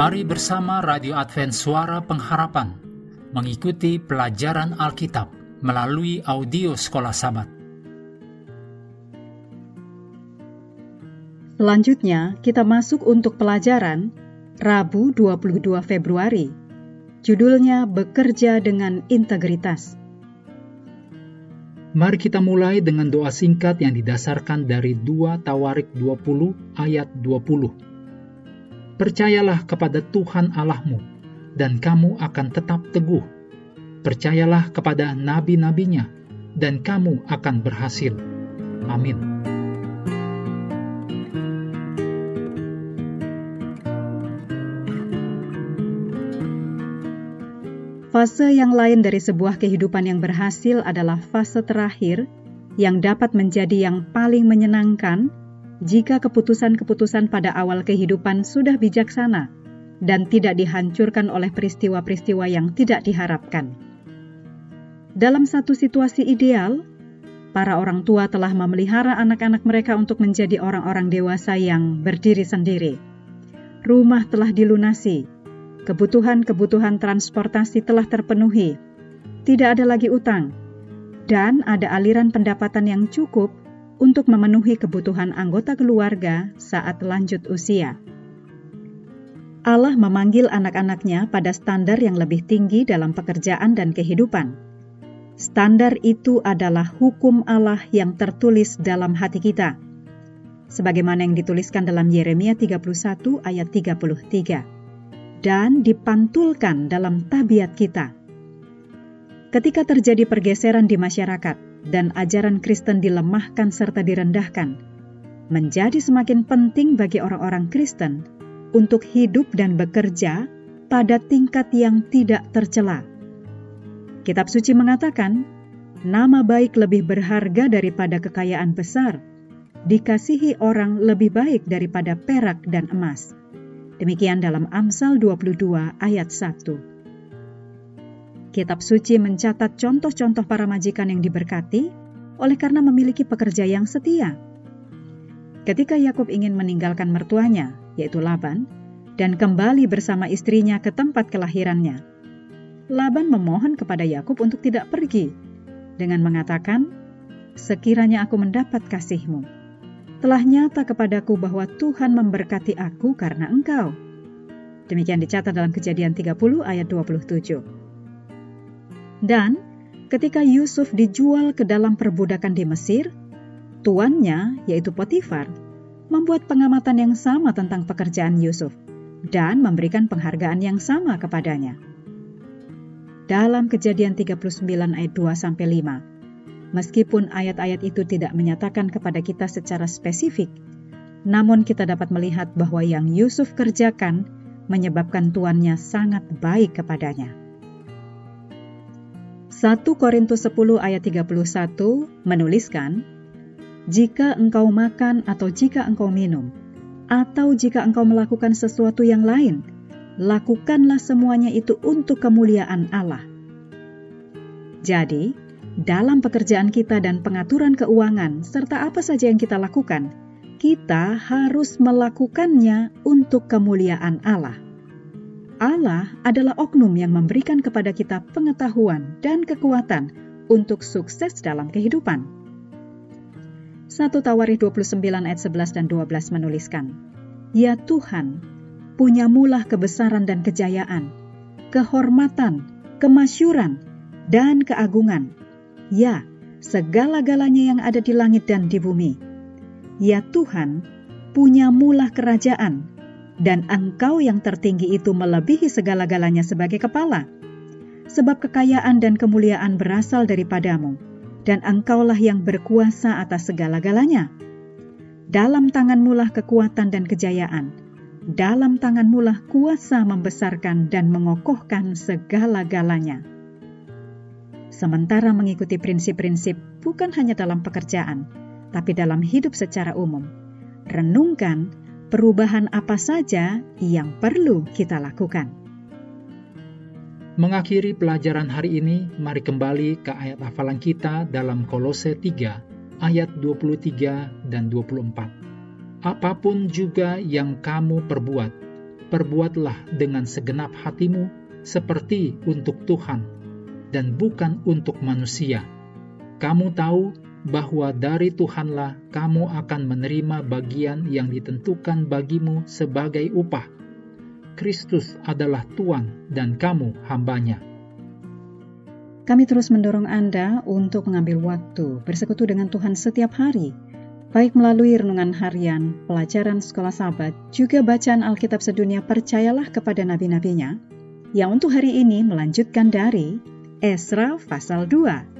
Mari bersama Radio Advent Suara Pengharapan mengikuti pelajaran Alkitab melalui audio Sekolah Sabat. Selanjutnya, kita masuk untuk pelajaran Rabu 22 Februari. Judulnya Bekerja dengan Integritas. Mari kita mulai dengan doa singkat yang didasarkan dari 2 Tawarik 20 ayat 20. Percayalah kepada Tuhan Allahmu, dan kamu akan tetap teguh. Percayalah kepada nabi-nabinya, dan kamu akan berhasil. Amin. Fase yang lain dari sebuah kehidupan yang berhasil adalah fase terakhir yang dapat menjadi yang paling menyenangkan jika keputusan-keputusan pada awal kehidupan sudah bijaksana dan tidak dihancurkan oleh peristiwa-peristiwa yang tidak diharapkan. Dalam satu situasi ideal, para orang tua telah memelihara anak-anak mereka untuk menjadi orang-orang dewasa yang berdiri sendiri. Rumah telah dilunasi, kebutuhan-kebutuhan transportasi telah terpenuhi, tidak ada lagi utang, dan ada aliran pendapatan yang cukup untuk memenuhi kebutuhan anggota keluarga saat lanjut usia. Allah memanggil anak-anaknya pada standar yang lebih tinggi dalam pekerjaan dan kehidupan. Standar itu adalah hukum Allah yang tertulis dalam hati kita, sebagaimana yang dituliskan dalam Yeremia 31 ayat 33 dan dipantulkan dalam tabiat kita. Ketika terjadi pergeseran di masyarakat dan ajaran Kristen dilemahkan serta direndahkan, menjadi semakin penting bagi orang-orang Kristen untuk hidup dan bekerja pada tingkat yang tidak tercela. Kitab suci mengatakan, nama baik lebih berharga daripada kekayaan besar, dikasihi orang lebih baik daripada perak dan emas. Demikian dalam Amsal 22 ayat 1. Kitab suci mencatat contoh-contoh para majikan yang diberkati oleh karena memiliki pekerja yang setia. Ketika Yakub ingin meninggalkan mertuanya, yaitu Laban, dan kembali bersama istrinya ke tempat kelahirannya, Laban memohon kepada Yakub untuk tidak pergi dengan mengatakan, "Sekiranya aku mendapat kasihmu, telah nyata kepadaku bahwa Tuhan memberkati aku karena engkau. Demikian dicatat dalam kejadian 30 ayat 27. Dan ketika Yusuf dijual ke dalam perbudakan di Mesir, tuannya, yaitu Potifar, membuat pengamatan yang sama tentang pekerjaan Yusuf dan memberikan penghargaan yang sama kepadanya. Dalam kejadian 39 ayat 2 sampai 5, Meskipun ayat-ayat itu tidak menyatakan kepada kita secara spesifik, namun kita dapat melihat bahwa yang Yusuf kerjakan menyebabkan tuannya sangat baik kepadanya. 1 Korintus 10 ayat 31 menuliskan, Jika engkau makan atau jika engkau minum, atau jika engkau melakukan sesuatu yang lain, lakukanlah semuanya itu untuk kemuliaan Allah. Jadi, dalam pekerjaan kita dan pengaturan keuangan, serta apa saja yang kita lakukan, kita harus melakukannya untuk kemuliaan Allah. Allah adalah oknum yang memberikan kepada kita pengetahuan dan kekuatan untuk sukses dalam kehidupan. 1 Tawarikh 29 ayat 11 dan 12 menuliskan, Ya Tuhan, punya mulah kebesaran dan kejayaan, kehormatan, kemasyuran, dan keagungan, Ya, segala-galanya yang ada di langit dan di bumi. Ya Tuhan, punya mulah kerajaan, dan Engkau yang tertinggi itu melebihi segala-galanya sebagai kepala. Sebab kekayaan dan kemuliaan berasal daripadamu, dan Engkaulah yang berkuasa atas segala-galanya. Dalam tanganmulah kekuatan dan kejayaan, dalam tanganmulah kuasa membesarkan dan mengokohkan segala-galanya sementara mengikuti prinsip-prinsip bukan hanya dalam pekerjaan, tapi dalam hidup secara umum. Renungkan perubahan apa saja yang perlu kita lakukan. Mengakhiri pelajaran hari ini, mari kembali ke ayat hafalan kita dalam Kolose 3 ayat 23 dan 24. Apa pun juga yang kamu perbuat, perbuatlah dengan segenap hatimu seperti untuk Tuhan dan bukan untuk manusia. Kamu tahu bahwa dari Tuhanlah kamu akan menerima bagian yang ditentukan bagimu sebagai upah. Kristus adalah Tuhan dan kamu hambanya. Kami terus mendorong Anda untuk mengambil waktu bersekutu dengan Tuhan setiap hari, baik melalui renungan harian, pelajaran sekolah sahabat, juga bacaan Alkitab sedunia percayalah kepada nabi-nabinya, yang untuk hari ini melanjutkan dari Esra pasal 2.